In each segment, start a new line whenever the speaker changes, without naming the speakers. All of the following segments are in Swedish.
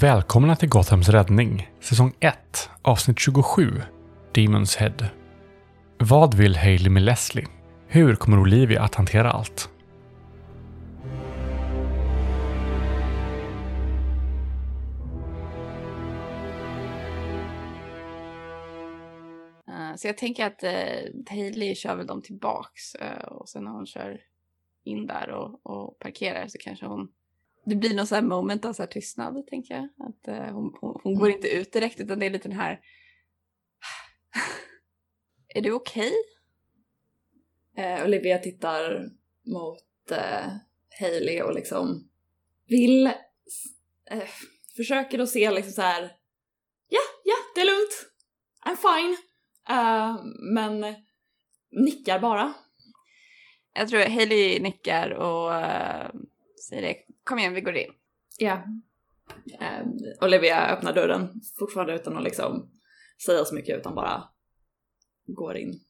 Välkomna till Gothams räddning, säsong 1, avsnitt 27, Demons Head. Vad vill Hailey med Leslie? Hur kommer Olivia att hantera allt?
Eh, så jag tänker att eh, uh, Hailey kör väl dem tillbaks eh, och sen när hon kör in där och, och parkerar så kanske hon... Det blir någon sån här moment av så här tystnad, tänker jag. Att eh, hon, hon, hon går inte ut direkt utan det är lite den här... är du okej?
Eh, Olivia tittar mot eh, Hailey och liksom vill, eh, försöker att se liksom så här. ja, ja, det är lugnt, I'm fine, Eh, men nickar bara.
Jag tror Hailey nickar och eh, säger det. Kom igen, vi går in.
Ja. Eh, Olivia öppnar dörren, fortfarande utan att liksom säga så mycket utan bara går in.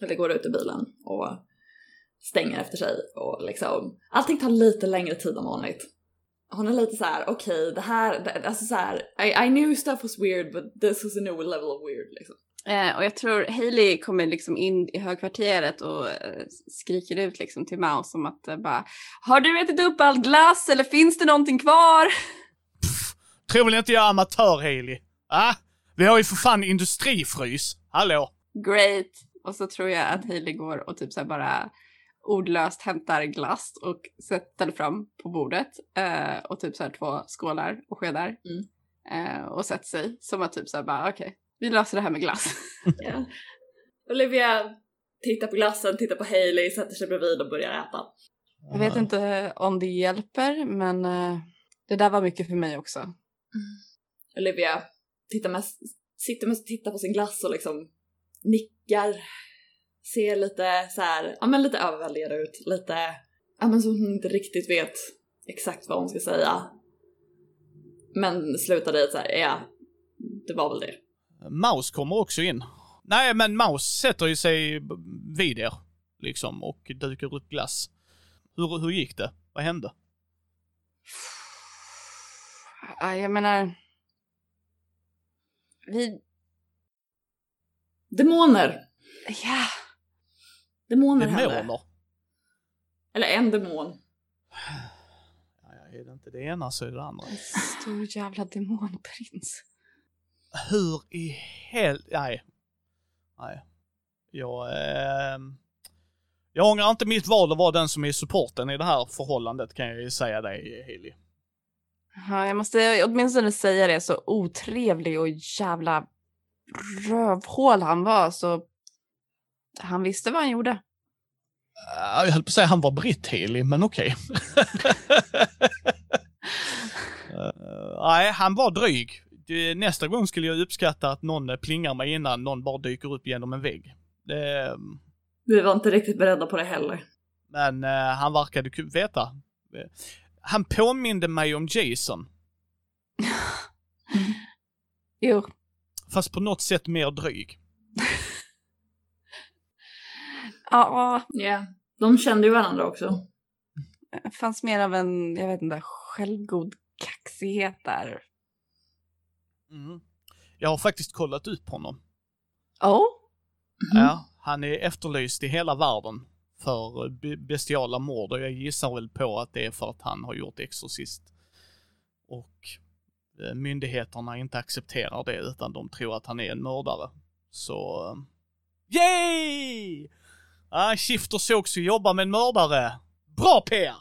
Eller går ut ur bilen och stänger efter sig och liksom allting tar lite längre tid än vanligt. Hon är lite så här: okej det här, det, alltså så här, I, I knew stuff was weird but this was a new level of weird liksom.
Eh, och jag tror Hailey kommer liksom in i högkvarteret och eh, skriker ut liksom till Mouse som att eh, bara Har du ätit upp all glass eller finns det någonting kvar?
Tror väl inte jag är amatör, Haley? Ah, vi har ju för fan industrifrys. Hallå?
Great! Och så tror jag att Hailey går och typ så här bara ordlöst hämtar glass och sätter fram på bordet eh, och typ så här två skålar och skedar
Mm.
eh, och sätter sig som att typ så här bara okej, vi löser det här med glass.
Ja. Olivia tittar på glassen, tittar på Hailey, sätter sig bredvid och börjar äta.
Jag vet inte om det hjälper men eh, det där var mycket för mig också.
Olivia tittar med, sitter med tittar på sin glass och liksom nickar. Ser lite så här, ja men lite överväldigad ut. Lite, ja men som hon inte riktigt vet exakt vad hon ska säga. Men slutar i att så här, ja, det var väl det.
Maus kommer också in. Nej, men Maus sätter ju sig vid er, liksom, och dukar upp glass. Hur, hur gick det? Vad hände?
Ja, Jag menar... Vi...
Demoner!
Ja.
Demoner hände.
Demoner?
Eller en demon.
Ja, är det inte det ena så är det det andra.
En stor jävla demonprins.
Hur i hel... Nej. Nej. Jag... Eh, jag ångrar inte mitt val att vara den som är supporten i det här förhållandet kan jag ju säga dig, Haley.
Ja, jag måste åtminstone säga det, så otrevlig och jävla rövhål han var så han visste vad han gjorde.
Uh, jag höll på att säga han var britt Haley, men okej. Eh, Nej, han var dryg. Nästa gång skulle jag uppskatta att någon plingar mig innan någon bara dyker upp genom en vägg. Det,
Vi var inte riktigt beredda på det heller.
men eh, han verkade veta. Han påminde mig om Jason,
Jo,
fast på något sätt mer dryg.
ja,
Ja. De kände ju varandra också.
det fanns mer av en, jag vet inte, självgod kaxighet där.
Mm. Jag har faktiskt kollat upp honom.
Oh?
Ja, han är efterlyst i hela världen för be- bestiala mord och jag gissar väl på att det är för att han har gjort Exorcist. Och eh, myndigheterna inte accepterar det utan de tror att han är en mördare. Så... eh, Yay! Ah, Shifter såg också jobba med en mördare. Bra PR!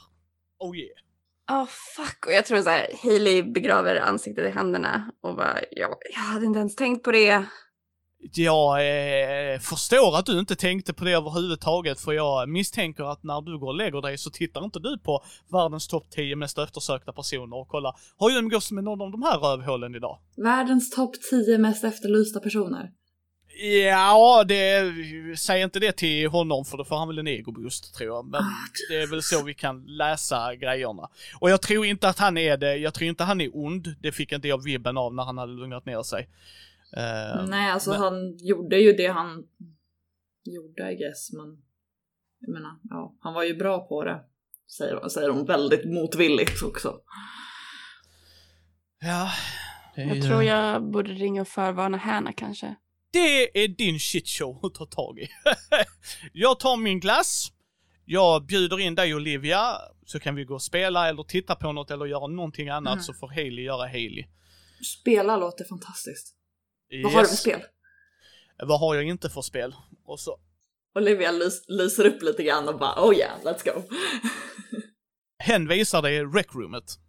Oh yeah.
Oh fuck, och jag tror så här, Hailey begraver ansiktet i händerna och bara, jag, jag hade inte ens tänkt på det.
Jag eh, förstår att du inte tänkte på det överhuvudtaget för jag misstänker att när du går och lägger dig så tittar inte du på världens topp 10 mest eftersökta personer och kollar har jag umgås med någon av de här rövhålen idag?
Världens topp 10 mest efterlysta personer.
Ja, det, säg inte det till honom för då får han väl en egoboost tror jag. Men det är väl så vi kan läsa grejerna. Och jag tror inte att han är det, jag tror inte han är ond. Det fick inte jag vibben av när han hade lugnat ner sig. Eh,
Nej, alltså
men-
han gjorde ju det han gjorde I guess, men jag menar, ja, han var ju bra på det. Säger, säger hon väldigt motvilligt också.
Ja, det
Jag tror jag borde ringa och förvarna Hanna kanske.
Det är din shitshow att ta tag i. jag tar min glass, jag bjuder in dig Olivia, så kan vi gå och spela eller titta på något eller göra någonting annat
Mm.
så får Hailey göra Hailey.
Spela låter fantastiskt. Vad har du för spel?
Vad har jag inte för spel? Och så
Olivia lys lyser upp lite grann och bara oh yeah, let's go.
hen visar dig rec-roomet.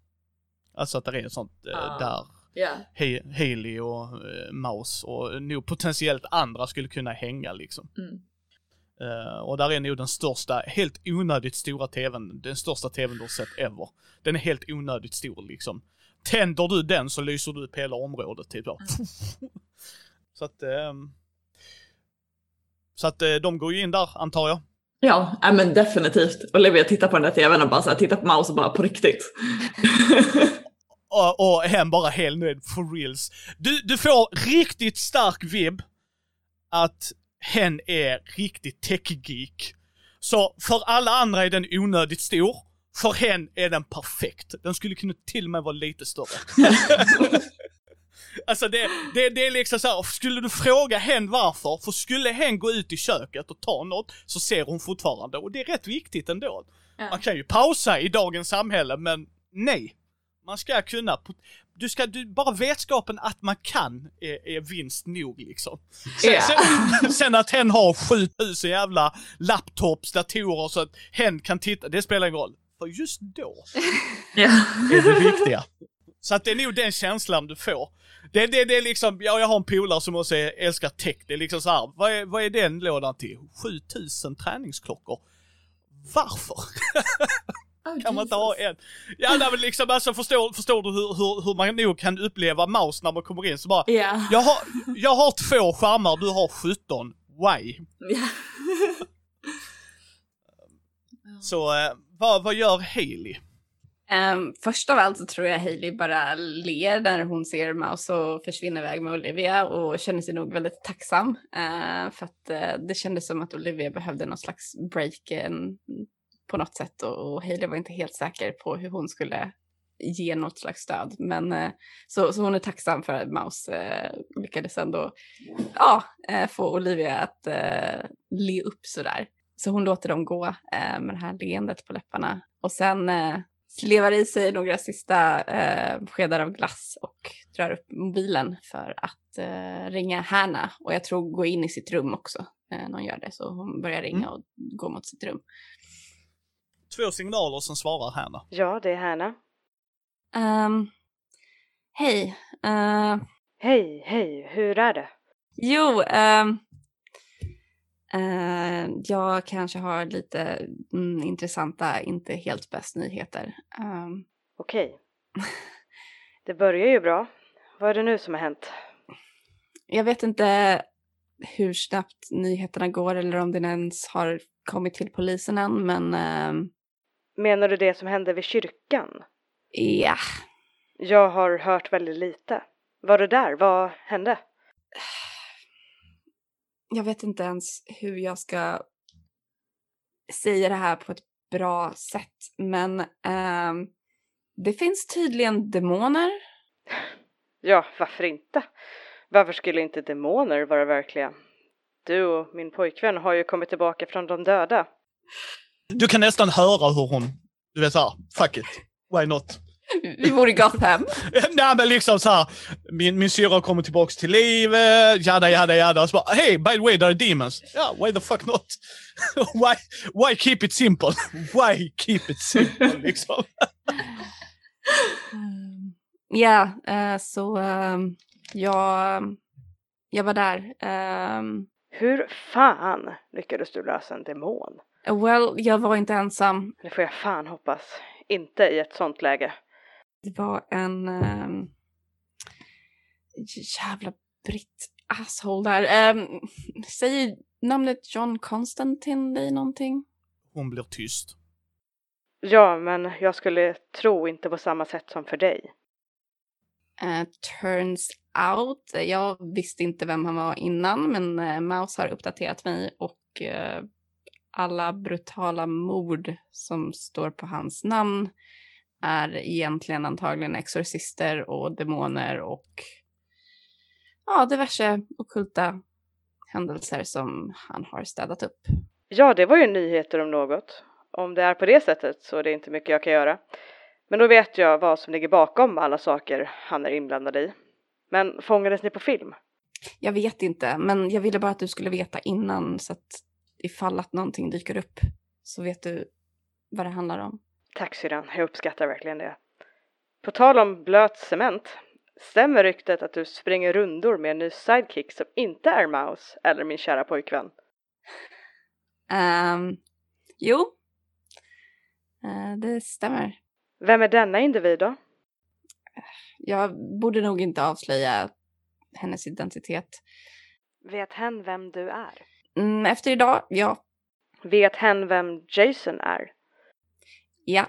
Alltså att det är ett sånt eh,
Ah.
där
Ja.
He- Hailey och eh, Maus och nog potentiellt andra skulle kunna hänga liksom.
Mm.
Eh, och där är nog den största, helt onödigt stora tvn, den största tvn du har sett ever. Den är helt onödigt stor liksom. Tänder du den så lyser du upp hela området typ så. så att, ehm, så att eh, de går ju in där antar jag.
Ja, ja, men definitivt. Olivia tittar på den där tvn och bara så här, tittar på Mouse och bara på riktigt.
Och, och hen bara helt nöjd, for reals. Du, du får riktigt stark vibb att hen är riktigt tech-geek. Så för alla andra är den onödigt stor, för hen är den perfekt. Den skulle kunna till och med vara lite större. alltså det, det, det är liksom så här, skulle du fråga hen varför, för skulle hen gå ut i köket och ta något så ser hon fortfarande och det är rätt viktigt ändå. Man kan ju pausa i dagens samhälle men nej. Man ska kunna, du ska, du, bara vetskapen att man kan är, är vinst nog liksom. Sen,
Ja.
sen, sen att hen har 7000 jävla laptops, datorer så att hen kan titta, det spelar ingen roll. För just då
Ja.
är det viktiga. Så att det är nog den känslan du får. Det, det, det är liksom, ja, jag har en polare som också älskar tech. Det är liksom så här, vad är, vad är den lådan till? 7000 träningsklockor. Varför? kan man inte ha en? Ja, nej, men liksom alltså förstår, förstår du hur, hur, hur man nog kan uppleva mouse när man kommer in så bara,
Ja.
jag har, jag har två skärmar, du har 17. Why?
Ja.
Så eh, vad, vad gör Hailey?
Um, först av allt så tror jag Hailey bara ler när hon ser Mouse och försvinner iväg med Olivia och känner sig nog väldigt tacksam. eh, för att eh, det kändes som att Olivia behövde någon slags break en, på något sätt och, och Hailey var inte helt säker på hur hon skulle ge något slags stöd. Men eh, så, så hon är tacksam för att Mouse eh, lyckades ändå ja, eh, få Olivia att le upp sådär. Så hon låter dem gå med det här leendet på läpparna. Och sen slevar i sig några sista eh, skedar av glass och drar upp mobilen för att eh, ringa Hanna. Och jag tror gå in i sitt rum också eh, när hon gör det. Så hon börjar ringa och gå mot sitt rum.
Två signaler som svarar Hanna.
Ja, det är Hanna.
Ehm, Hej. eh,
Hej, hej, hur är det?
Jo, ehm, eh, jag kanske har lite mm, intressanta, inte helt bäst nyheter. Ehm,
Okej. Det börjar ju bra. Vad är det nu som har hänt?
jag vet inte hur snabbt nyheterna går eller om den ens har kommit till polisen än, men ehm,
Menar du det som hände vid kyrkan?
ja.
Jag har hört väldigt lite. Var det där? Vad hände?
Jag vet inte ens hur jag ska säga det här på ett bra sätt, men ehm, det finns tydligen demoner
Ja, varför inte? Varför skulle inte demoner vara verkliga? Du och min pojkvän har ju kommit tillbaka från de döda.
Du kan nästan höra hur hon, du vet såhär, fuck it, why not?
Vi bor i Gotham.
Nej men liksom så här. min, min syrra kommer tillbaks till livet, jada jada jada. Så bara, hey by the way, there are demons. Ja, why the fuck not? why, why keep it simple? why keep it simple liksom?
Ehm, Ja, eh, så ehm, jag, jag var där. Ehm,
Hur fan lyckades du lösa en demon?
Well, jag var inte ensam.
Det får jag fan hoppas. Inte i ett sånt läge.
Det var en um, jävla britt asshole där. Um, säger namnet John Constantine dig någonting?
Hon blir tyst.
Ja, men jag skulle tro inte på samma sätt som för dig.
Eh, turns out, jag visste inte vem han var innan, men uh, Mouse har uppdaterat mig och eh, alla brutala mord som står på hans namn är egentligen antagligen exorcister och demoner och ja, diverse okulta händelser som han har städat upp.
Ja, det var ju nyheter om något. Om det är på det sättet så är det inte mycket jag kan göra. Men då vet jag vad som ligger bakom alla saker han är inblandad i. Men fångades ni på film?
Jag vet inte, men jag ville bara att du skulle veta innan så att ifall att någonting dyker upp så vet du vad det handlar om.
Tack syrran, jag uppskattar verkligen det. På tal om blöt cement, stämmer ryktet att du springer rundor med en ny sidekick som inte är Mouse eller min kära pojkvän?
Um, jo, uh, det stämmer.
Vem är denna individ då?
Jag borde nog inte avslöja hennes identitet.
Vet hen vem du är?
Mm, efter idag, ja.
Vet hen vem Jason är?
Ja.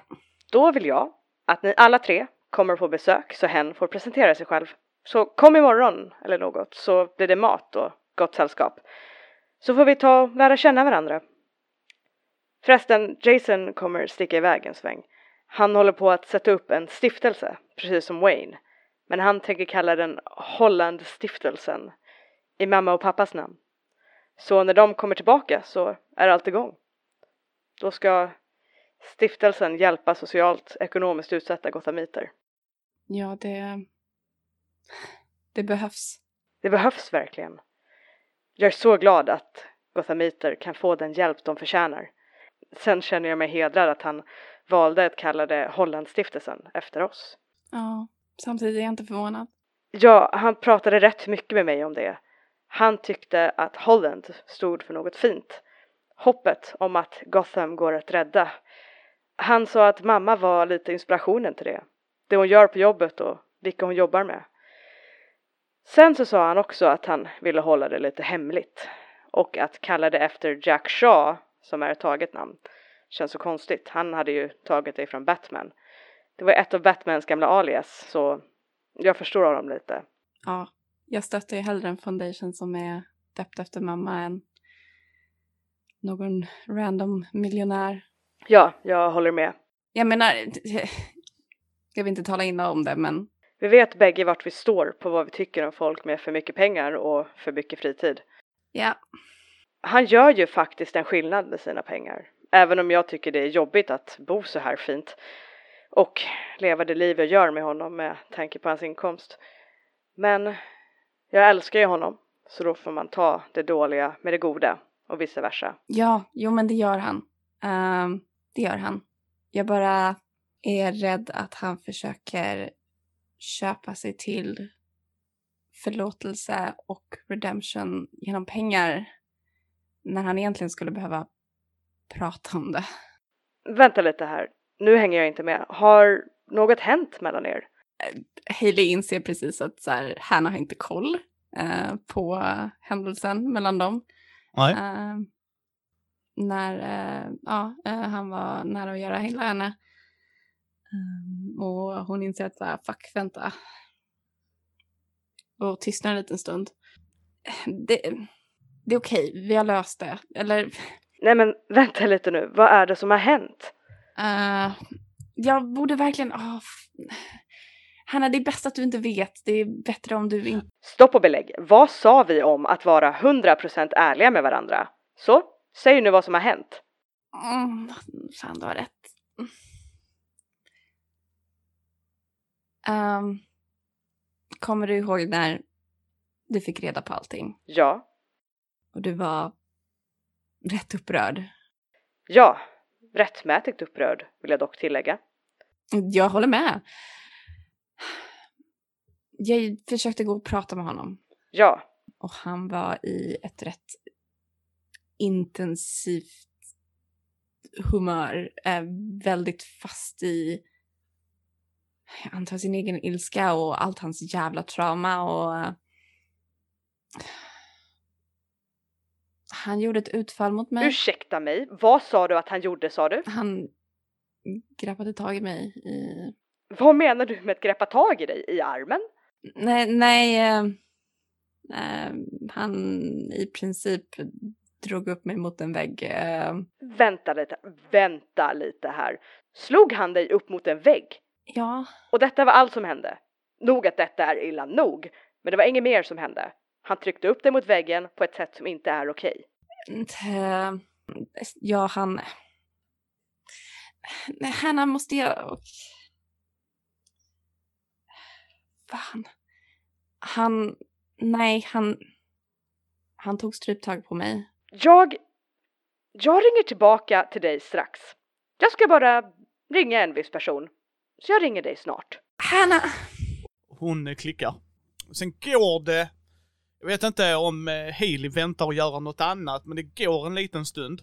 Då vill jag att ni alla tre kommer på besök så hen får presentera sig själv. Så kom imorgon eller något så blir det mat och gott sällskap. Så får vi ta och lära känna varandra. Förresten, Jason kommer sticka iväg en sväng. Han håller på att sätta upp en stiftelse, precis som Wayne. Men han tänker kalla den Hollandstiftelsen i mamma och pappas namn. Så när de kommer tillbaka så är allt igång. Då ska stiftelsen hjälpa socialt ekonomiskt utsatta gothamiter.
Ja, det... Det behövs.
Det behövs verkligen. Jag är så glad att gothamiter kan få den hjälp de förtjänar. Sen känner jag mig hedrad att han valde att kalla det Hollandstiftelsen efter oss.
Ja, samtidigt är jag inte förvånad.
Ja, han pratade rätt mycket med mig om det. Han tyckte att Holland stod för något fint. Hoppet om att Gotham går att rädda. Han sa att mamma var lite inspirationen till det. Det hon gör på jobbet och vilka hon jobbar med. Sen så sa han också att han ville hålla det lite hemligt och att kalla det efter Jack Shaw, som är ett taget namn, känns så konstigt. Han hade ju tagit det från Batman. Det var ett av Batmans gamla alias, så jag förstår honom lite.
Ja, jag stöttar ju hellre en foundation som är döpt efter mamma än någon random miljonär.
Ja, jag håller med.
Jag menar, jag vill inte tala illa om det, men
Vi vet bägge vart vi står på vad vi tycker om folk med för mycket pengar och för mycket fritid.
ja,
Han gör ju faktiskt en skillnad med sina pengar. Även om jag tycker det är jobbigt att bo så här fint och leva det liv jag gör med honom med tanke på hans inkomst. Men jag älskar ju honom, så då får man ta det dåliga med det goda och vice versa.
ja, jo men det gör han. Ehm, det gör han. Jag bara är rädd att han försöker köpa sig till förlåtelse och redemption genom pengar när han egentligen skulle behöva prata om det.
Vänta lite här, nu hänger jag inte med. Har något hänt mellan er?
Hailey inser precis att så här, han har inte koll eh, på händelsen mellan dem.
Nej.
Eh, när eh, ja, eh, han var nära att göra hela henne. Ehm, och hon inser att så här, fuck, vänta. Och tystnar en liten stund. Det, det är okej, vi har löst det. Eller,
Nej men vänta lite nu, vad är det som har hänt?
eh, jag borde verkligen... Oh, Hanna, det är bäst att du inte vet. Det är bättre om du inte...
Stopp och belägg, vad sa vi om att vara 100% ärliga med varandra? Så, säg nu vad som har hänt.
Mm, fan, du har rätt. Ehm, kommer du ihåg när du fick reda på allting?
Ja,
Och du var rätt upprörd?
ja, rättmätigt upprörd vill jag dock tillägga.
Jag håller med. Jag försökte gå och prata med honom.
Ja,
Och han var i ett rätt intensivt humör. Eh, väldigt fast i, jag antar sin egen ilska och allt hans jävla trauma. Och eh, Han gjorde ett utfall mot mig.
ursäkta mig, vad sa du att han gjorde sa du?
Han greppade tag i mig i...
Vad menar du med att greppa tag i dig? I armen?
Nej, nej eh, eh, han i princip drog upp mig mot en vägg. Eh,
Vänta lite, vänta lite här. Slog han dig upp mot en vägg?
ja,
Och detta var allt som hände. Nog att detta är illa nog, men det var inget mer som hände. Han tryckte upp dig mot väggen på ett sätt som inte är okej.
eh, ja, han... Hanna måste jag... Fan. Han... Nej, han... Han tog stryptag på mig.
Jag... Jag ringer tillbaka till dig strax. Jag ska bara ringa en viss person. Så jag ringer dig snart.
Hanna!
Hon eh, klickar. Sen går det, jag vet inte om eh, Hailey väntar att göra något annat, men det går en liten stund.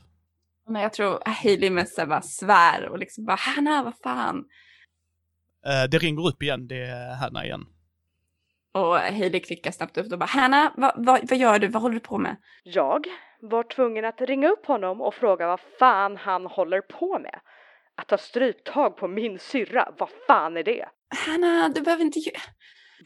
Men jag tror Hailey mest bara svär och liksom bara Hanna, vad fan.
Eh, Det ringer upp igen, det är Hanna igen.
Och Hailey klickar snabbt upp och bara Hanna, vad, vad, vad gör du? Vad håller du på med?
Jag var tvungen att ringa upp honom och fråga vad fan han håller på med. Att ta stryptag på min syrra, vad fan är det?
Hanna, du behöver inte.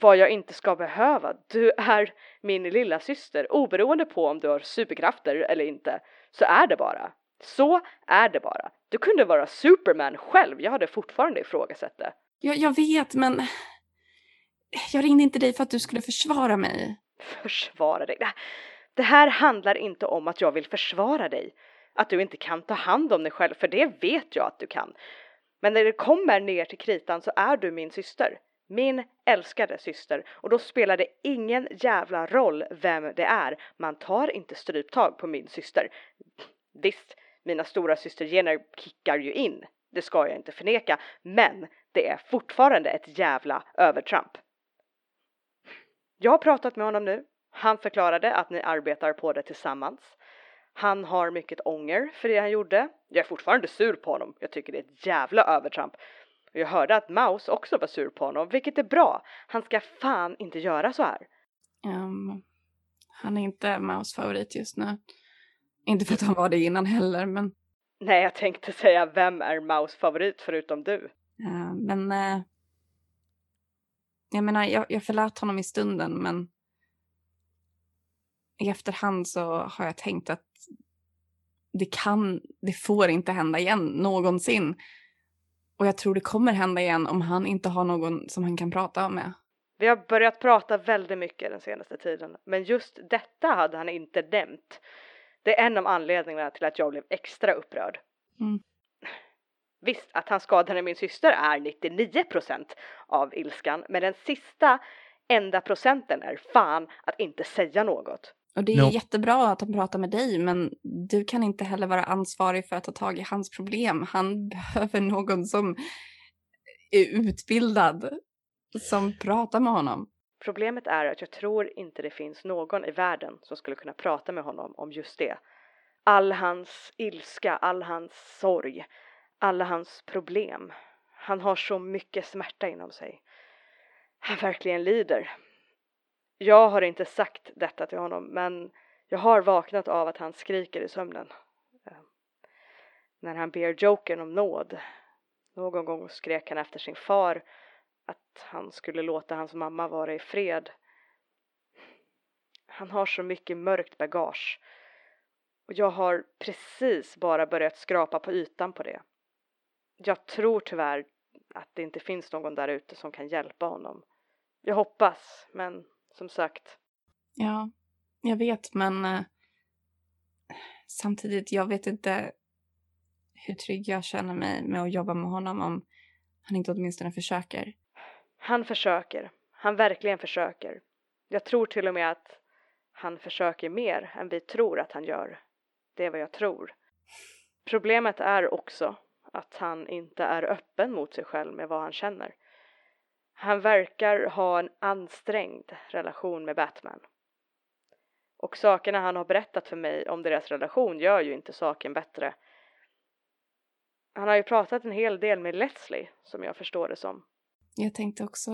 Vad jag inte ska behöva. Du är min lilla syster. oberoende på om du har superkrafter eller inte. Så är det bara. Så är det bara. Du kunde vara Superman själv, jag hade fortfarande ifrågasatt det.
Jag, jag vet, men... Jag ringde inte dig för att du skulle försvara mig.
Försvara dig. Det- här handlar inte om att jag vill försvara dig. Att du inte kan ta hand om dig själv, för det vet jag att du kan. Men när det kommer ner till kritan så är du min syster. Min älskade syster. Och då spelar det ingen jävla roll vem det är. Man tar inte stryptag på min syster. Visst, mina stora systergener kickar ju in. Det ska jag inte förneka. Men det är fortfarande ett jävla övertramp. Jag har pratat med honom nu. Han förklarade att ni arbetar på det tillsammans. Han har mycket ånger för det han gjorde. Jag är fortfarande sur på honom. Jag tycker det är ett jävla övertramp. Jag hörde att Maus också var sur på honom, vilket är bra. Han ska fan inte göra så här.
Ehm, han är inte Maus favorit just nu. Inte för att han var det innan heller, men...
Nej, jag tänkte säga vem är Maus favorit förutom du?
eh, men... eh, jag menar, jag, jag förlät honom i stunden, men... I efterhand så har jag tänkt att det kan, det får inte hända igen någonsin. Och jag tror det kommer hända igen om han inte har någon som han kan prata med.
Vi har börjat prata väldigt mycket den senaste tiden, men just detta hade han inte nämnt. Det är en av anledningarna till att jag blev extra upprörd.
Mm.
Visst, att han skadade min syster är 99% av ilskan, men den sista enda procenten är fan att inte säga något.
Och det är
No.
jättebra att han pratar med dig, men du kan inte heller vara ansvarig för att ta tag i hans problem. Han behöver någon som är utbildad, som pratar med honom.
Problemet är att jag tror inte det finns någon i världen som skulle kunna prata med honom om just det. All hans ilska, all hans sorg, alla hans problem. Han har så mycket smärta inom sig. Han verkligen lider. Jag har inte sagt detta till honom, men jag har vaknat av att han skriker i sömnen. Eh, när han ber Jokern om nåd. Någon gång skrek han efter sin far att han skulle låta hans mamma vara i fred. Han har så mycket mörkt bagage. Och jag har precis bara börjat skrapa på ytan på det. Jag tror tyvärr att det inte finns någon där ute som kan hjälpa honom. Jag hoppas, men som sagt,
Ja, jag vet, men eh, samtidigt, jag vet inte hur trygg jag känner mig med att jobba med honom om han inte åtminstone försöker.
han försöker. Han verkligen försöker. Jag tror till och med att han försöker mer än vi tror att han gör. Det är vad jag tror. Problemet är också att han inte är öppen mot sig själv med vad han känner. Han verkar ha en ansträngd relation med Batman. Och sakerna han har berättat för mig om deras relation gör ju inte saken bättre. Han har ju pratat en hel del med Leslie, som jag förstår det som.
Jag tänkte också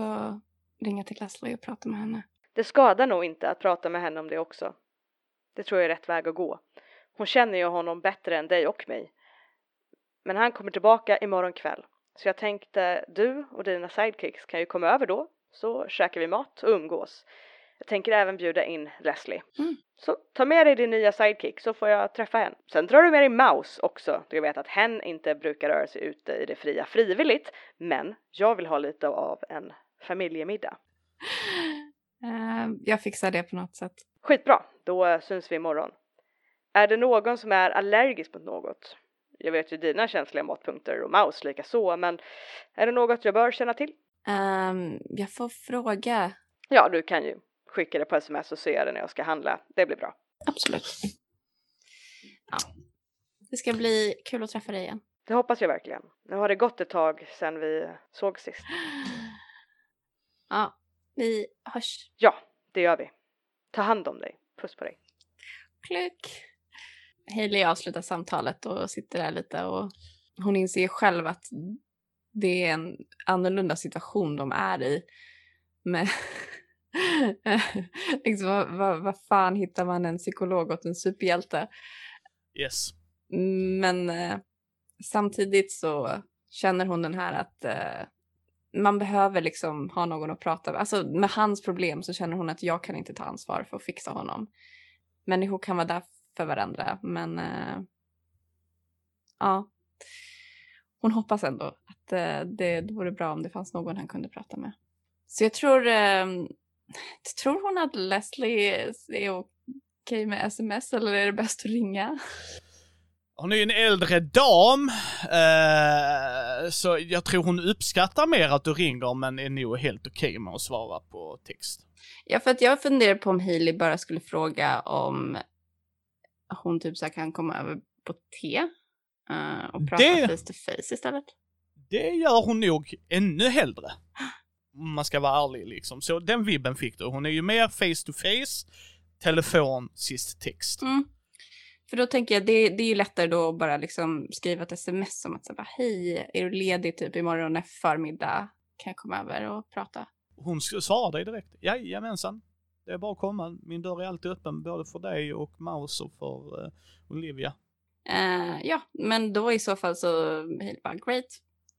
ringa till Leslie och prata med henne.
Det skadar nog inte att prata med henne om det också. Det tror jag är rätt väg att gå. Hon känner ju honom bättre än dig och mig. Men han kommer tillbaka imorgon kväll. Så jag tänkte, du och dina sidekicks kan ju komma över då, så käkar vi mat och umgås. Jag tänker även bjuda in Leslie.
Mm.
Så ta med dig din nya sidekick så får jag träffa henne. Sen drar du med dig Mouse också. Du vet att hen inte brukar röra sig ute i det fria frivilligt. Men jag vill ha lite av en familjemiddag.
Eh, jag fixar det på något sätt.
Skitbra, då syns vi imorgon. Är det någon som är allergisk mot något? Jag vet ju dina känsliga måttpunkter och Mouse lika så, men är det något jag bör känna till?
Ehm, jag får fråga.
Ja, du kan ju skicka det på sms och se det när jag ska handla. Det blir bra.
Absolut. Ja. Det ska bli kul att träffa dig igen.
Det hoppas jag verkligen. Nu har det gått ett tag sedan vi såg sist.
Ja, vi hörs.
Ja, det gör vi. Ta hand om dig. Puss på dig.
Klick. Hailey avslutar samtalet och sitter där lite och hon inser själv att det är en annorlunda situation de är i. Men liksom, vad, vad, vad fan hittar man en psykolog åt en superhjälte?
Yes.
Men eh, samtidigt så känner hon den här att eh, man behöver liksom ha någon att prata med. Alltså med hans problem så känner hon att jag kan inte ta ansvar för att fixa honom. Människor kan vara där för varandra, men eh, ja. Hon hoppas ändå att eh, det, det vore bra om det fanns någon han kunde prata med. Så jag tror, eh, tror hon att Leslie är okej med sms eller är det bäst att ringa?
Hon är ju en äldre dam, eh, så jag tror hon uppskattar mer att du ringer men är nog helt okej med att svara på text.
Ja, för att jag funderar på om Hailey bara skulle fråga om hon typ så kan komma över på te eh, och prata
Det-
face to face istället.
Det gör hon nog ännu hellre. Om man ska vara ärlig liksom. Så den vibben fick du. Hon är ju mer face to face, telefon, sist text.
Mm. För då tänker jag, det, det är ju lättare då att bara liksom skriva ett sms om att säga hej, är du ledig typ imorgon förmiddag? Kan jag komma över och prata?
Hon svarar dig direkt. Jajamensan. Det är bara att komma. Min dörr är alltid öppen både för dig och Maus och för eh, Olivia.
Eh, ja, men då i så fall så Hailey bara great.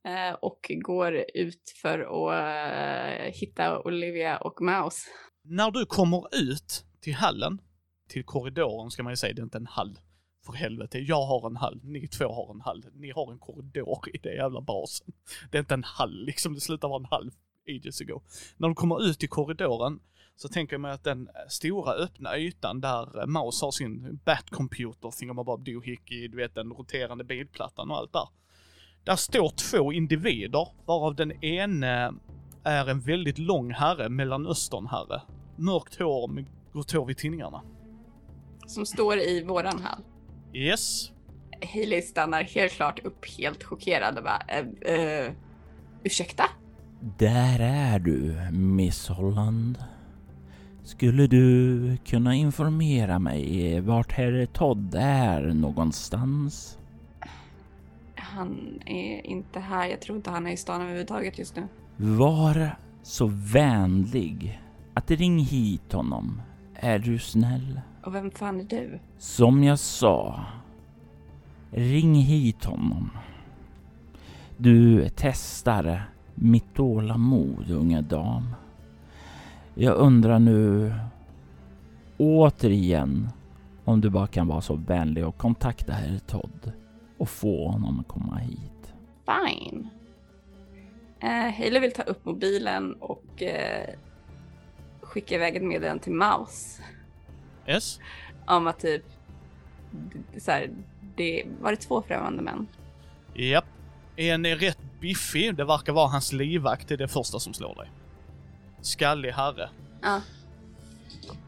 Eh, och går ut för att eh, hitta Olivia och Mouse.
När du kommer ut till hallen, till korridoren ska man ju säga, det är inte en hall. För helvete, jag har en hall, ni två har en hall, ni har en korridor i det jävla basen. Det är inte en hall liksom, det slutar vara en hall ages ago. När du kommer ut i korridoren så tänker jag mig att den stora öppna ytan där Maus har sin Batcomputer, thingamabob doohickey, du vet den roterande bilplattan och allt där. Där står två individer, varav den ene är en väldigt lång herre, mellanösternherre. Mörkt hår med grått hår vid tinningarna.
Som står i våran hall.
Yes.
Hailey stannar helt klart upp helt chockerad och bara eh, eh, ursäkta?
Där är du, Miss Holland. Skulle du kunna informera mig vart herr Todd är någonstans?
Han är inte här. Jag tror inte han är i stan överhuvudtaget just nu.
Var så vänlig att ring hit honom. Är du snäll?
Och vem fan är du?
Som jag sa, ring hit honom. Du testar mitt tålamod, unga dam. Jag undrar nu återigen om du bara kan vara så vänlig och kontakta herr Todd och få honom att komma hit.
Fine. Eh, Hailey vill ta upp mobilen och eh, skicka iväg ett meddelande till Mouse.
Yes.
Om att typ, så här, det var det två främmande män.
Japp. En är rätt biffig, det verkar vara hans livvakt, det är det första som slår dig. Skallig herre.
Ja.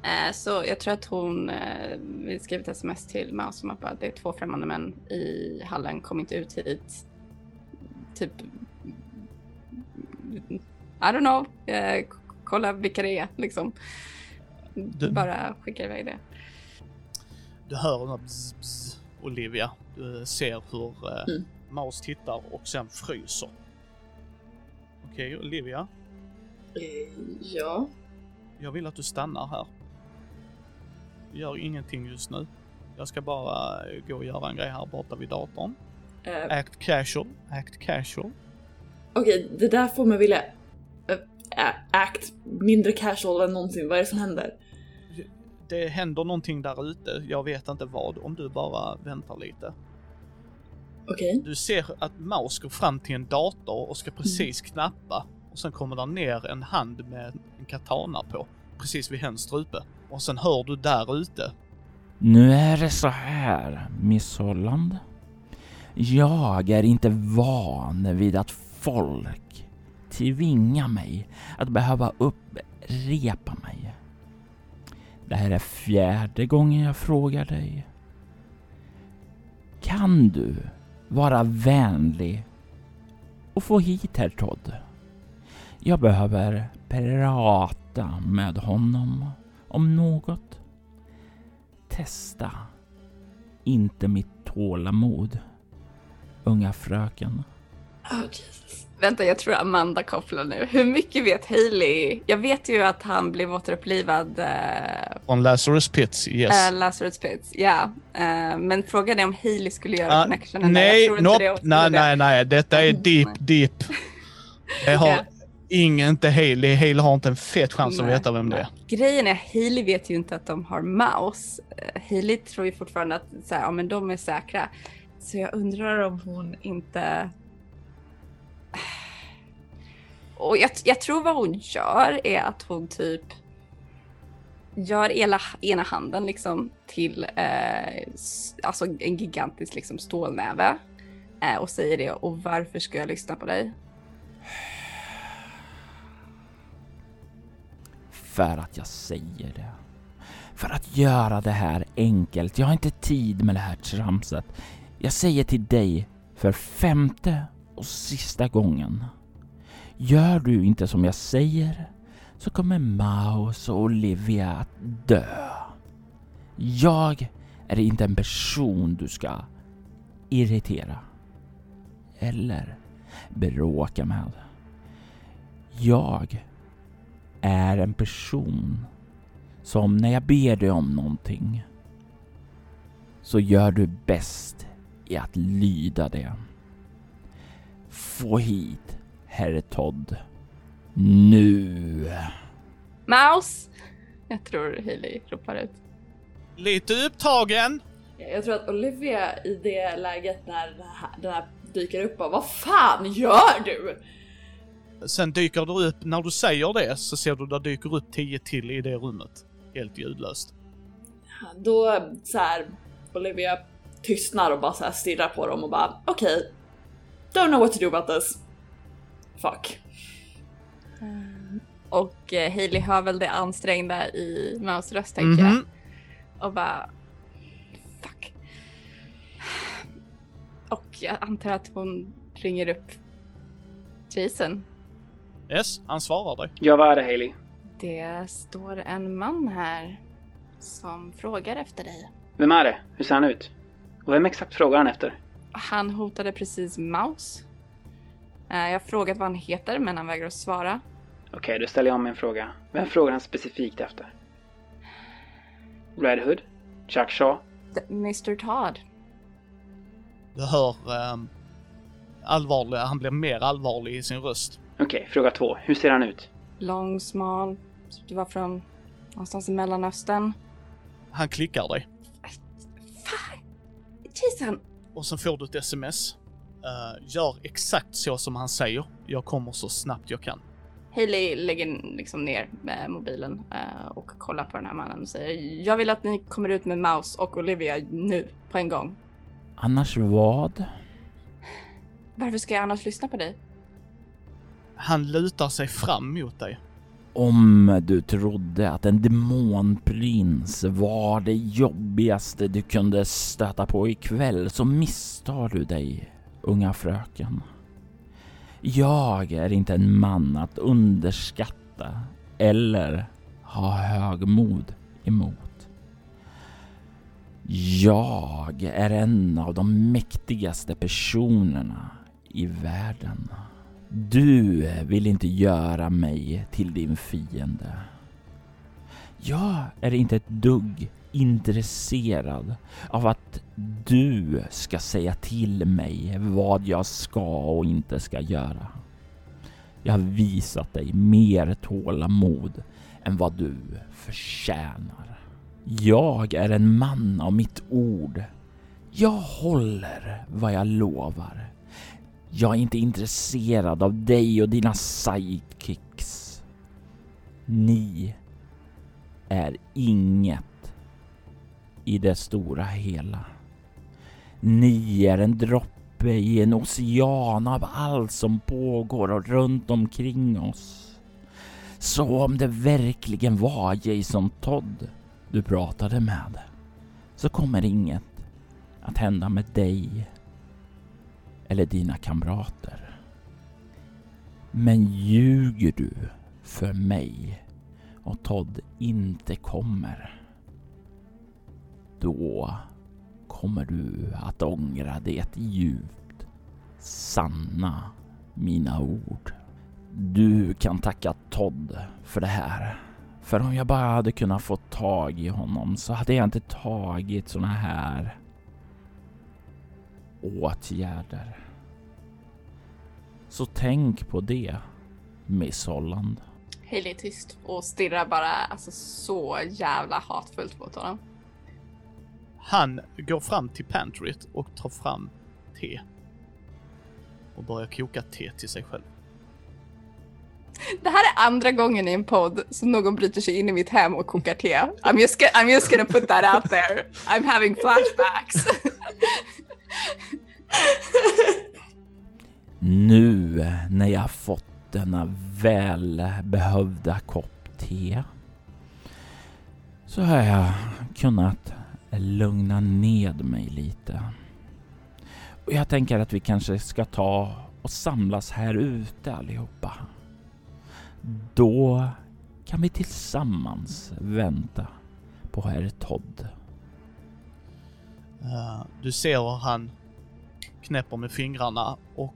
Eh, så jag tror att hon eh, skriva ett sms till Mouse som att bara, det är två främmande män i hallen, kom inte ut hit. Typ... I don't know. Eh, kolla vilka det är liksom.
Du-
Bara skicka iväg det.
Du hör den här bzz, bzz, Olivia. Du ser hur eh,
Mm.
Maus tittar och sen fryser. Okej, Olivia.
Eh, ja.
Jag vill att du stannar här. Gör ingenting just nu. Jag ska bara eh, gå och göra en grej här borta vid datorn.
Eh,
Act casual, act casual.
Okej, det där får mig vilja... ä- act mindre casual än någonsin. Vad är det som händer?
Det händer någonting där ute, jag vet inte vad, om du bara väntar lite.
Okej.
Du ser att Maus går fram till en dator och ska precis knappa. Och sen kommer där ner en hand med en katana på, precis vid hennes strupe. Och sen hör du där ute.
Nu är det så här, Miss Holland. Jag är inte van vid att folk tvingar mig att behöva upprepa mig. Det här är fjärde gången jag frågar dig. Kan du vara vänlig och få hit herr Todd? Jag behöver prata med honom om något. Testa inte mitt tålamod, unga fröken.
Oh, Jesus. Vänta, jag tror Amanda kopplar nu. Hur mycket vet Hailey? Jag vet ju att han blev återupplivad, uh,
Från Lazarus Pits, yes.
Lazarus Pits, ja. Eh, men frågan är om Hailey skulle göra
Ah,
connectionen.
nej, nope,
det
nej,
det.
nej, nej, detta är
Mm,
deep, deep. Jag har. Ingen, inte Haley. Haley har inte en fet chans att veta vem det är.
Grejen är, Hailey vet ju inte att de har mouse. Eh, Hailey tror ju fortfarande att så här, ja, men de är säkra. Så jag undrar om hon inte... Och jag, jag tror vad hon gör är att hon typ gör ena, ena handen liksom till eh, alltså en gigantisk liksom stålnäve eh, och säger det och varför ska jag lyssna på dig?
För att jag säger det. För att göra det här enkelt. Jag har inte tid med det här tramset. Jag säger till dig för femte och sista gången. Gör du inte som jag säger så kommer Maus och Olivia att dö. Jag är inte en person du ska irritera. Eller bråka med. Jag är en person som när jag ber dig om någonting så gör du bäst i att lyda det. Få hit herr Todd. Nu!
Mouse! Jag tror Hailey ropar ut.
Lite upptagen.
Jag tror att Olivia i det läget när den här dyker upp bara Vad fan gör du?
Sen dyker du upp, när du säger det så ser du där dyker upp tio till i det rummet. Helt ljudlöst.
Då så här, Olivia tystnar och bara så här stirrar på dem och bara okej. don't know what to do about this. Fuck.
Och eh, Hailey hör väl det ansträngda i Mouse röst tänker jag.
Mhm.
Och bara... Fuck. Och jag antar att hon ringer upp Jason.
Yes, han svarar dig.
Ja, vad är det Hailey?
Det står en man här som frågar efter dig.
Vem är det? Hur ser han ut? Och vem exakt frågar han efter?
Han hotade precis Mouse. Eh, Jag har frågat vad han heter men han vägrar att svara.
Okej, då ställer jag om min fråga. Vem frågar han specifikt efter? Red Hood? Chuck Shaw?
D- Mr Todd.
Du hör um, allvarlig, han blir mer allvarlig i sin röst.
Okej, fråga två. Hur ser han ut?
Lång, smal. Du var från någonstans i Mellanöstern.
Han klickar dig.
Fan! Jason!
Och sen får du ett sms. Eh, gör exakt så som han säger. Jag kommer så snabbt jag kan.
Hailey lägger liksom ner med mobilen eh, och kollar på den här mannen och säger Jag vill att ni kommer ut med Mouse och Olivia nu, på en gång.
Annars vad?
Varför ska jag annars lyssna på dig?
Han lutar sig fram mot dig.
Om du trodde att en demonprins var det jobbigaste du kunde stöta på ikväll så misstar du dig, unga fröken. Jag är inte en man att underskatta eller ha högmod emot. Jag är en av de mäktigaste personerna i världen. Du vill inte göra mig till din fiende. Jag är inte ett dugg intresserad av att du ska säga till mig vad jag ska och inte ska göra. Jag har visat dig mer tålamod än vad du förtjänar. Jag är en man av mitt ord. Jag håller vad jag lovar. Jag är inte intresserad av dig och dina sidekicks. Ni är inget i det stora hela. Ni är en droppe i en ocean av allt som pågår och runt omkring oss. Så om det verkligen var Jason Todd du pratade med så kommer inget att hända med dig eller dina kamrater. Men ljuger du för mig och Todd inte kommer, då kommer du att ångra det djupt sanna mina ord. Du kan tacka Todd för det här. För om jag bara hade kunnat få tag i honom så hade jag inte tagit såna här åtgärder. Så tänk på det, Miss Holland.
Hailey är tyst och stirrar bara alltså, så jävla hatfullt mot honom.
Han går fram till pantryt och tar fram te. Och börjar koka te till sig själv.
Det här är andra gången i en podd som någon bryter sig in i mitt hem och kokar te. I'm just, I'm just gonna put that out there. I'm having flashbacks.
Nu när jag fått denna välbehövda kopp te så har jag kunnat lugna ned mig lite. Och jag tänker att vi kanske ska ta och samlas här ute allihopa. Då kan vi tillsammans vänta på herr Todd.
Uh, du ser hur han knäpper med fingrarna och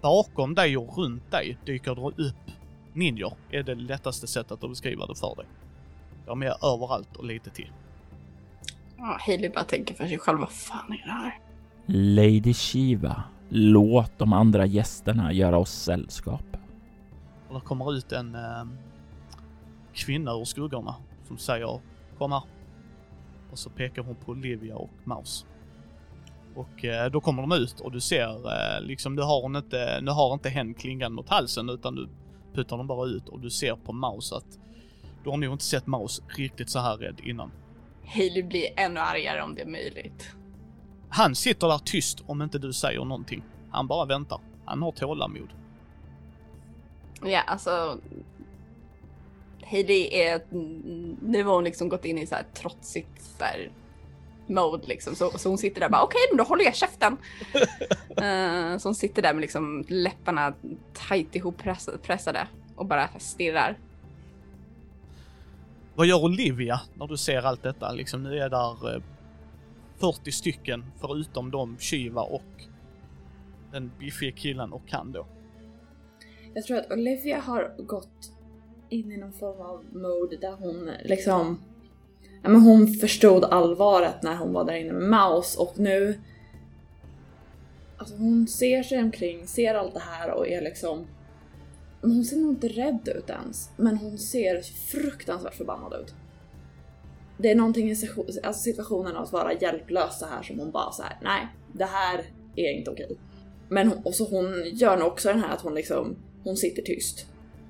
bakom dig och runt dig dyker det upp ninjor. är det lättaste sättet att beskriva det för dig. De är överallt och lite till.
Ja, Hailey bara tänker för sig själv, vad fan är det här?
Lady Shiva, låt de andra gästerna göra oss sällskap.
Och det kommer ut en eh, kvinna ur skuggorna som säger kom här. Och så pekar hon på Olivia och Maus. Och eh, då kommer de ut och du ser eh, liksom, du har inte, nu har inte hen klingan mot halsen utan du puttar dem bara ut och du ser på Maus att du har nog inte sett Maus riktigt så här rädd innan.
Hailey blir ännu argare om det är möjligt.
Han sitter där tyst om inte du säger någonting. Han bara väntar. Han har tålamod.
Ja, alltså. Hailey är, nu har hon liksom gått in i så här trotsigt så här mode liksom. Så, så hon sitter där bara okej, okay, men då håller jag käften. uh, så hon sitter där med liksom läpparna tajt ihop pressade och bara stirrar.
Vad gör Olivia när du ser allt detta? Liksom nu är där eh, 40 stycken förutom de Shiva och den biffiga killen och han då.
Jag tror att Olivia har gått in i någon form av mode där hon liksom ja, men hon förstod allvaret när hon var där inne med Maus och nu Alltså hon ser sig omkring, ser allt det här och är liksom hon ser nog inte rädd ut ens, men hon ser fruktansvärt förbannad ut. Det är någonting i alltså situationen av att vara hjälplös så här som hon bara så här: nej, det här är inte okej. Men hon, och så hon gör nog också den här att hon liksom, hon sitter tyst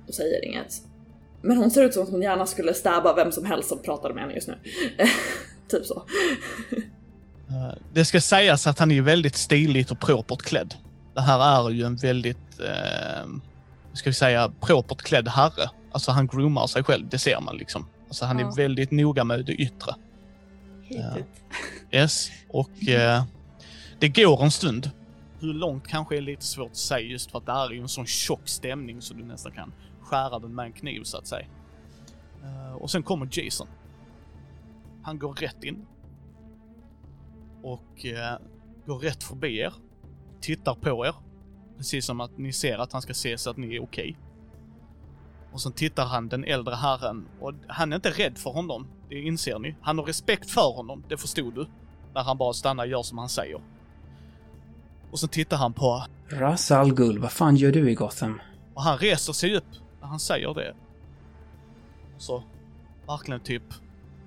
och säger inget. Men hon ser ut som att hon gärna skulle stäba vem som helst som pratade med henne just nu. typ så.
Eh, det ska sägas att han är väldigt stiligt och propert klädd. Det här är ju en väldigt, eh, ska vi säga, propert klädd herre. Alltså han groomar sig själv, det ser man liksom. Alltså han ja. är väldigt noga med det yttre.
Uh,
yes, och eh, det går en stund. Hur långt kanske är lite svårt att säga just för att det här är ju en sån tjock stämning så du nästan kan skära den med en kniv så att säga. Uh, och sen kommer Jason. Han går rätt in. Och uh, går rätt förbi er. Tittar på er. Precis som att ni ser att han ska se så att ni är okej. Okay. Och sen tittar han den äldre herren och han är inte rädd för honom. Det inser ni. Han har respekt för honom, det förstod du. När han bara stannar och gör som han säger. Och så tittar han på...
Ras Al Ghul, vad fan gör du i Gotham?
Och han reser sig upp han säger det. Så verkligen typ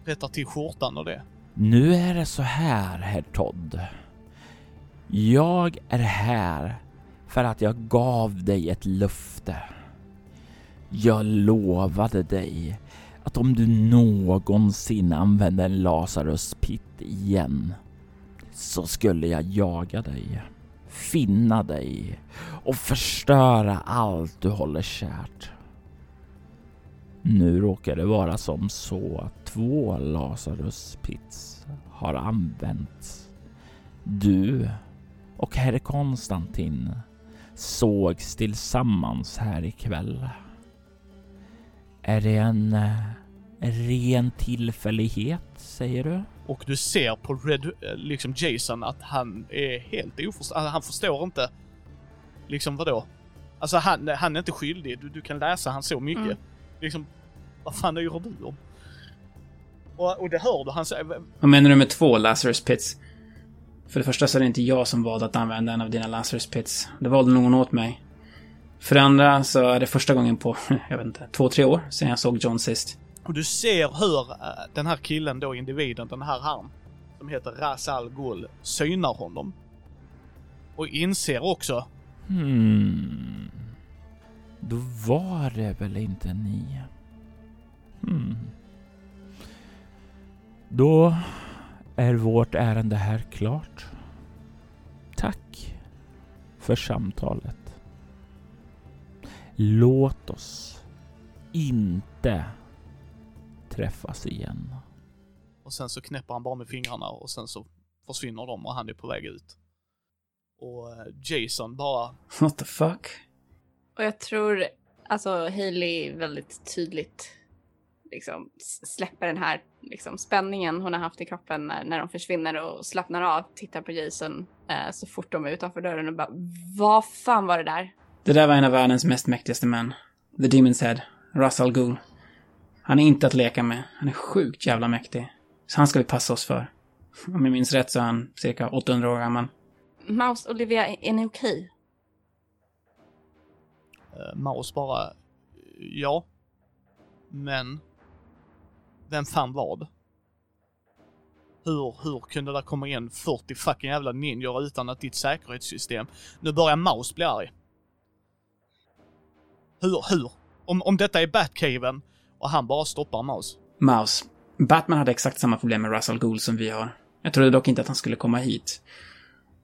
rättar till skjortan och det.
Nu är det så här, herr Todd. Jag är här för att jag gav dig ett löfte. Jag lovade dig att om du någonsin använde en Lazarus pit igen så skulle jag jaga dig, finna dig och förstöra allt du håller kärt. Nu råkar det vara som så att två Lazarus pits har använts. Du och herr Konstantin sågs tillsammans här ikväll. Är det en eh, ren tillfällighet, säger du?
Och du ser på Red, eh, liksom Jason att han är helt oförstående. Han förstår inte. Liksom vadå? Alltså han, han är inte skyldig. Du, du kan läsa han så mycket.
Mm.
Liksom, vad fan gör du om? Och, och det hör du. Han säger,
Vad menar du med två Lazarus Pits? För det första så är det inte jag som valde att använda en av dina Lazarus Pits. Det valde någon åt mig. För det andra så är det första gången på, jag vet inte, två, tre år sedan jag såg John sist.
Och du ser hur eh, den här killen då, individen, den här han, som heter Ras Al Ghul, synar honom. Och inser också,
Hmm. Då var det väl inte ni? Hmm. Då är vårt ärende här klart. Tack för samtalet. Låt oss inte träffas igen.
och sen så knäpper han bara med fingrarna och sen så försvinner de och han är på väg ut. Och eh, Jason bara,
What the fuck?
Och jag tror, alltså Hailey väldigt tydligt liksom släpper den här liksom, spänningen hon har haft i kroppen när, när de försvinner och slappnar av, tittar på Jason eh, så fort de är utanför dörren och bara Vad fan var det där?
Det där var en av världens mest mäktigaste män. The Demon's Head. Russell Gould. Han är inte att leka med. Han är sjukt jävla mäktig. Så han ska vi passa oss för. Om jag minns rätt så är han cirka 800 år gammal.
Mouse, Olivia, är är ni okej?
Eh, Maus bara, ja. Men, vem fan vad? Hur, hur kunde det komma in 40 fucking jävla ninjor utan att ditt säkerhetssystem... Nu börjar Maus bli arg. Hur, hur? Om, om detta är Batcaven och han bara stoppar Maus.
Maus, Batman hade exakt samma problem med Russell Gould som vi har. Jag trodde dock inte att han skulle komma hit.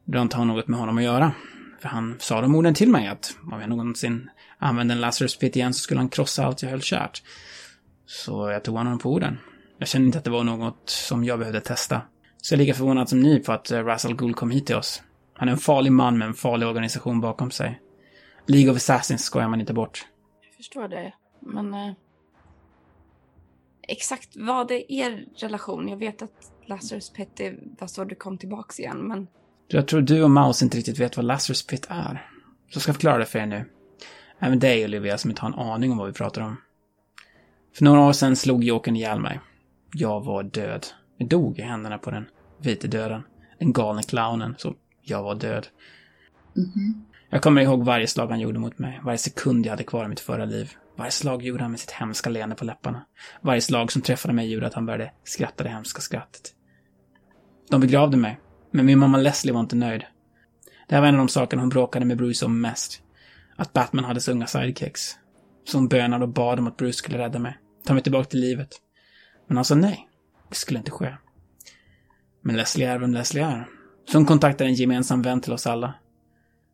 Det har inte något med honom att göra. För han sa de orden till mig att om jag någonsin använde en Lazarus pit igen så skulle han krossa allt jag höll kärt. Så jag tog honom på orden. Jag kände inte att det var något som jag behövde testa. Så jag är lika förvånad som ni på att eh, Russell Gould kom hit till oss. Han är en farlig man med en farlig organisation bakom sig. League of Assassins skojar man inte bort.
Jag förstår det, men... Eh, exakt vad är er relation? Jag vet att Lazarus Pit var så du kom tillbaks igen, men...
Jag tror du och Mouse inte riktigt vet vad Lazarus Pit är. Så ska jag förklara det för er nu. Även dig Olivia som inte har en aning om vad vi pratar om. För några år sedan slog Jokern ihjäl mig. Jag var död. Jag dog i händerna på den vite döden. Den galne clownen, så jag var död. Jag kommer ihåg varje slag han gjorde mot mig. Varje sekund jag hade kvar i mitt förra liv. Varje slag gjorde han med sitt hemska leende på läpparna. Varje slag som träffade mig gjorde att han började skratta det hemska skrattet. De begravde mig. Men min mamma Leslie var inte nöjd. Det här var en av de sakerna hon bråkade med Bruce om mest. Att Batman hade så unga sidekicks. Så hon bönade och bad om att Bruce skulle rädda mig. Ta mig tillbaka till livet. Men han sa nej. Det skulle inte ske. Men Leslie är vem Leslie är. Så hon kontaktade en gemensam vän till oss alla.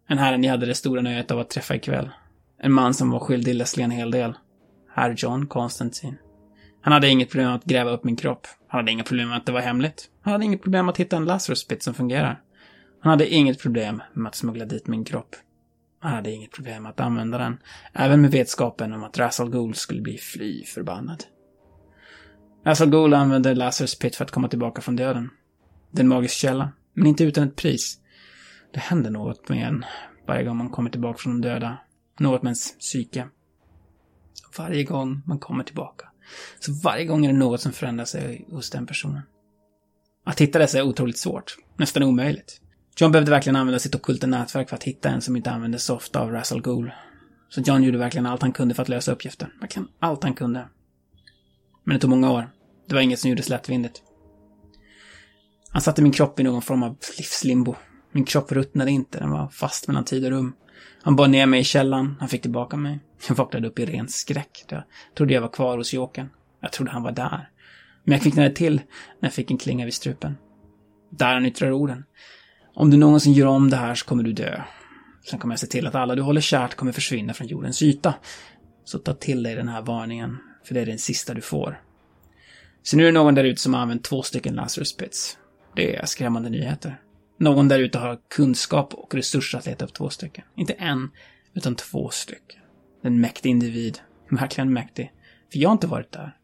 En herre ni hade det stora nöjet av att träffa ikväll. En man som var skyldig Leslie en hel del. Herr John Constantine. Han hade inget problem med att gräva upp min kropp. Han hade inga problem med att det var hemligt. Han hade inget problem med att hitta en Lazarus pit som fungerar. Han hade inget problem med att smuggla dit min kropp. Han hade inget problem att använda den, även med vetskapen om att Razzle Ghoul skulle bli fly förbannad. Razzle Ghoul använde Lazarus pit för att komma tillbaka från döden. Det är en magisk källa, men inte utan ett pris. Det händer något med en varje gång man kommer tillbaka från de döda. Något med ens psyke. Varje gång man kommer tillbaka. Så varje gång är det något som förändrar sig hos den personen. Att hitta dessa är otroligt svårt. Nästan omöjligt. John behövde verkligen använda sitt ockulta nätverk för att hitta en som inte användes så ofta av Razzle Ghoul. Så John gjorde verkligen allt han kunde för att lösa uppgiften. Verkligen allt han kunde. Men det tog många år. Det var inget som gjordes lättvindigt. Han satte min kropp i någon form av livslimbo. Min kropp ruttnade inte, den var fast mellan tid och rum. Han bar ner mig i källan, han fick tillbaka mig. Jag vaknade upp i ren skräck. Jag trodde jag var kvar hos Jokern. Jag trodde han var där. Men jag kvicknade till när jag fick en klinga vid strupen. Där han yttrar orden. Om du någonsin gör om det här så kommer du dö. Sen kommer jag se till att alla du håller kärt kommer försvinna från jordens yta. Så ta till dig den här varningen, för det är den sista du får. Så nu är det någon där ute som har använt två stycken Lazarus Pits. Det är skrämmande nyheter. Någon där ute har kunskap och resurser att leta upp två stycken. Inte en, utan två stycken. En mäktig individ. Verkligen mäktig. För jag har inte varit där.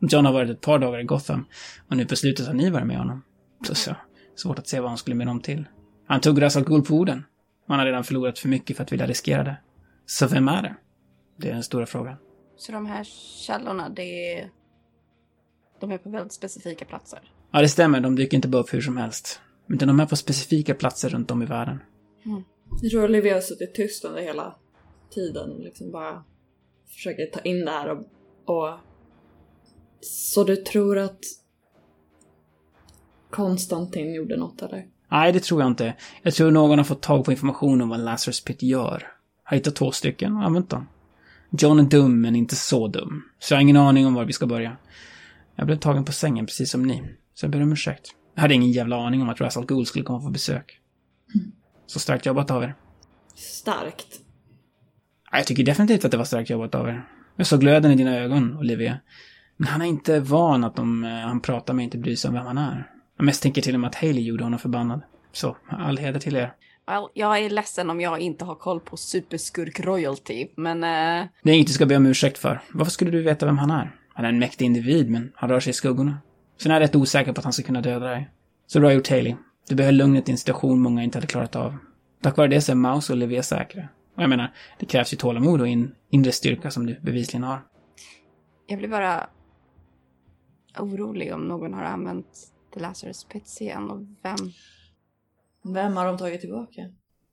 John har varit ett par dagar i Gotham och nu på slutet har ni varit med honom. Så, så svårt att se vad han skulle med dem till. Han tog Ra's al Ghul på orden. Han har redan förlorat för mycket för att vilja riskera det. Så vem är det? Det är den stora frågan.
Så de här källorna, det är... De är på väldigt specifika platser.
Ja, det stämmer. De dyker inte bara upp hur som helst. Utan de är på specifika platser runt om i världen.
Jag tror Olivia har suttit tyst under hela tiden och liksom bara försöker ta in det här och, och... Så du tror att Konstantin gjorde något eller?
Nej, det tror jag inte. Jag tror någon har fått tag på information om vad Lazarus Pit gör. Har hittat två stycken och använt dem. John är dum, men inte så dum. Så jag har ingen aning om var vi ska börja. Jag blev tagen på sängen precis som ni. Så jag ber om ursäkt. Jag hade ingen jävla aning om att Russell Gould skulle komma på besök. Så starkt jobbat av er.
Starkt.
Ja, Jag tycker definitivt att det var starkt jobbat av er. Jag såg glöden i dina ögon, Olivia. Men han är inte van att de eh, han pratar med inte bryr sig om vem han är. Jag mest tänker till och med att Haley gjorde honom förbannad. Så, all heder till er.
Well, jag är ledsen om jag inte har koll på superskurk royalty, men... eh,
Det är inget du ska be om ursäkt för. Varför skulle du veta vem han är? Han är en mäktig individ, men han rör sig i skuggorna. Sen är jag rätt osäker på att han ska kunna döda dig. Så bra gjort, Haley. Du behöll lugnet i en situation många inte hade klarat av. Tack vare det så är Mouse och Olivia säkra. Och jag menar, det krävs ju tålamod och in inre styrka som du bevisligen har.
jag blir bara orolig om någon har använt The Lazarus Pits igen och vem.
Vem har de tagit tillbaka?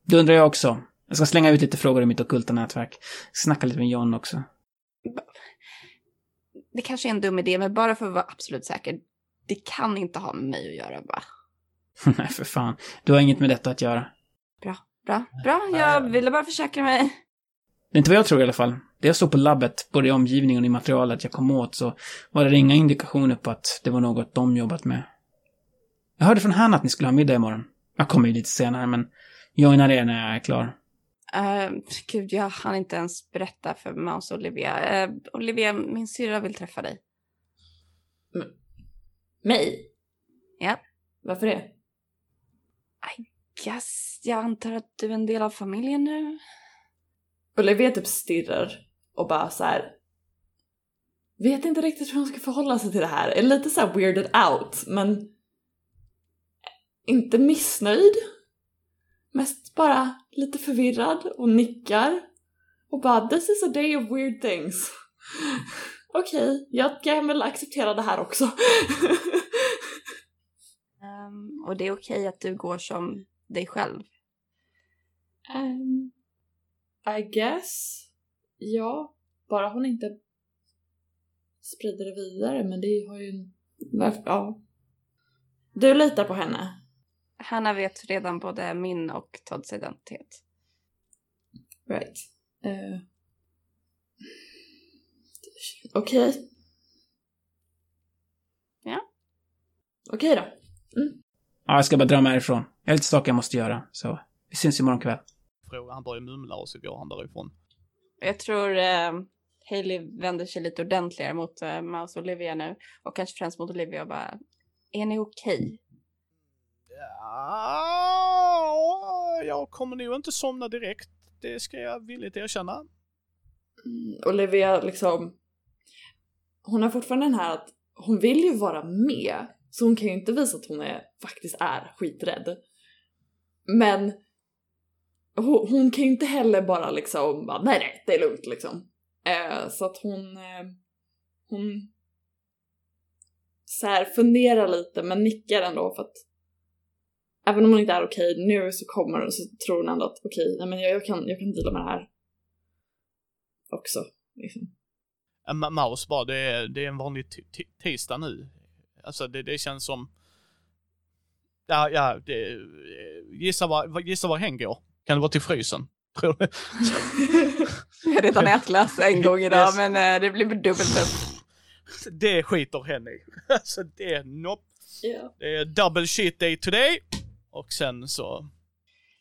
Det undrar jag också. Jag ska slänga ut lite frågor i mitt ockulta nätverk. Snacka lite med John också.
Det kanske är en dum idé, men bara för att vara absolut säker. Det kan inte ha med mig att göra, va?
Nej, för fan. Du har inget med detta att göra.
Bra, bra, bra. Jag ville bara försäkra mig.
Det är inte vad jag tror i alla fall. Det jag såg på labbet, både i omgivningen och i materialet jag kom åt, så var det inga indikationer på att det var något de jobbat med. Jag hörde från Hanna att ni skulle ha middag imorgon. Jag kommer ju lite senare, men joinar er när jag är klar.
Uh, gud, jag hann inte ens berätta för Mouse och Olivia. Eh, Olivia, min syrra vill träffa dig.
Mig?
Ja.
Varför det?
Yes, jag antar att du är en del av familjen nu?
Olivia typ stirrar och bara så här. Vet inte riktigt hur hon ska förhålla sig till det här. Är lite så här weirded out, men inte missnöjd. Mest bara lite förvirrad och nickar. Och bara this is a day of weird things. Okej, jag kan väl acceptera det här också.
Ehm, och det är okej att du går som dig själv.
um, I guess. Ja, bara hon inte sprider det vidare, men det har ju? Ja. Du litar på henne?
Hanna vet redan både min och Todds identitet.
Right. Uh. Okej.
Ja.
Okej då.
Ja, jag ska bara dra mig härifrån. Jag har lite saker jag måste göra, så vi syns imorgon kväll.
Han börjar mumla och så går han därifrån.
Jag tror eh, Hailey vänder sig lite ordentligare mot eh, Mouse och Olivia nu. Och kanske främst mot Olivia och bara, är ni okej?
Ja, jag kommer nog inte somna direkt. Det ska jag villigt erkänna.
Mm, Olivia liksom... Hon har fortfarande den här att hon vill ju vara med. Så hon kan ju inte visa att hon är, faktiskt är skiträdd. Men hon, hon kan ju inte heller bara liksom bara, nej nej, det är lugnt liksom. Eh, så att hon, eh, hon så här funderar lite men nickar ändå för att även om hon inte är okej nu så kommer så tror hon ändå att okej, nej men jag, jag, kan, jag kan deala med det här. också. Liksom.
Maus bara, det är, det är en vanlig tisdag nu. Alltså det, det känns som... Ja, ja, det, gissa var, vad- gissa var hen går. Kan det vara till frysen? Tror du?
Jag har redan ätlas en gång idag,
Yes.
men eh, det blir dubbelt upp.
Det skiter hen i. Alltså det är nopp.
Ja.
Det är double shit day today. Och sen så...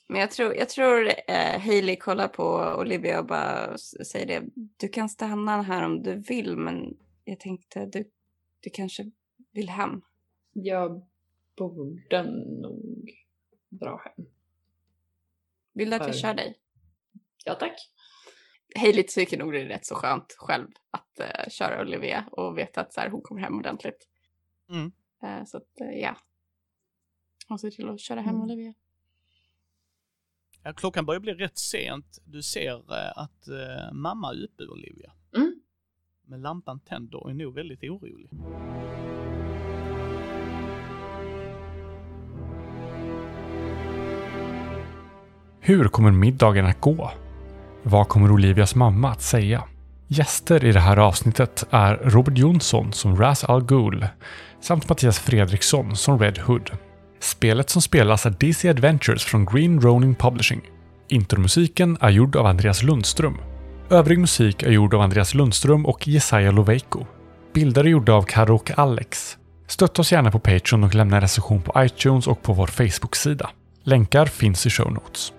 Men jag tror, jag tror eh, Hailey kollar på Olivia och bara säger det. Du kan stanna här om du vill, men jag tänkte du, du kanske vill hem.
Jag borde nog dra hem.
Vill du att jag kör dig?
Ja tack.
Hailey tycker nog det är rätt så skönt själv att eh, köra Olivia och veta att så här, hon kommer hem ordentligt.
Mm.
Eh, så att, eh, ja. Hon ser till att köra hem
Mm.
Olivia.
Ja, klockan börjar bli rätt sent. Du ser eh, att eh, mamma är uppe, Olivia.
Mm.
Med lampan tänd och är nog väldigt orolig.
Hur kommer middagen att gå? Vad kommer Olivias mamma att säga? Gäster i det här avsnittet är Robert Jonsson som Ras Al Ghul samt Mattias Fredriksson som Red Hood. Spelet som spelas är DC Adventures från Green Ronin Publishing. Intromusiken är gjord av Andreas Lundström. Övrig musik är gjord av Andreas Lundström och Jesaja Loveiko. Bilder är gjorda av Karo och Alex. Stötta oss gärna på Patreon och lämna en recension på iTunes och på vår Facebook-sida. Länkar finns i show notes.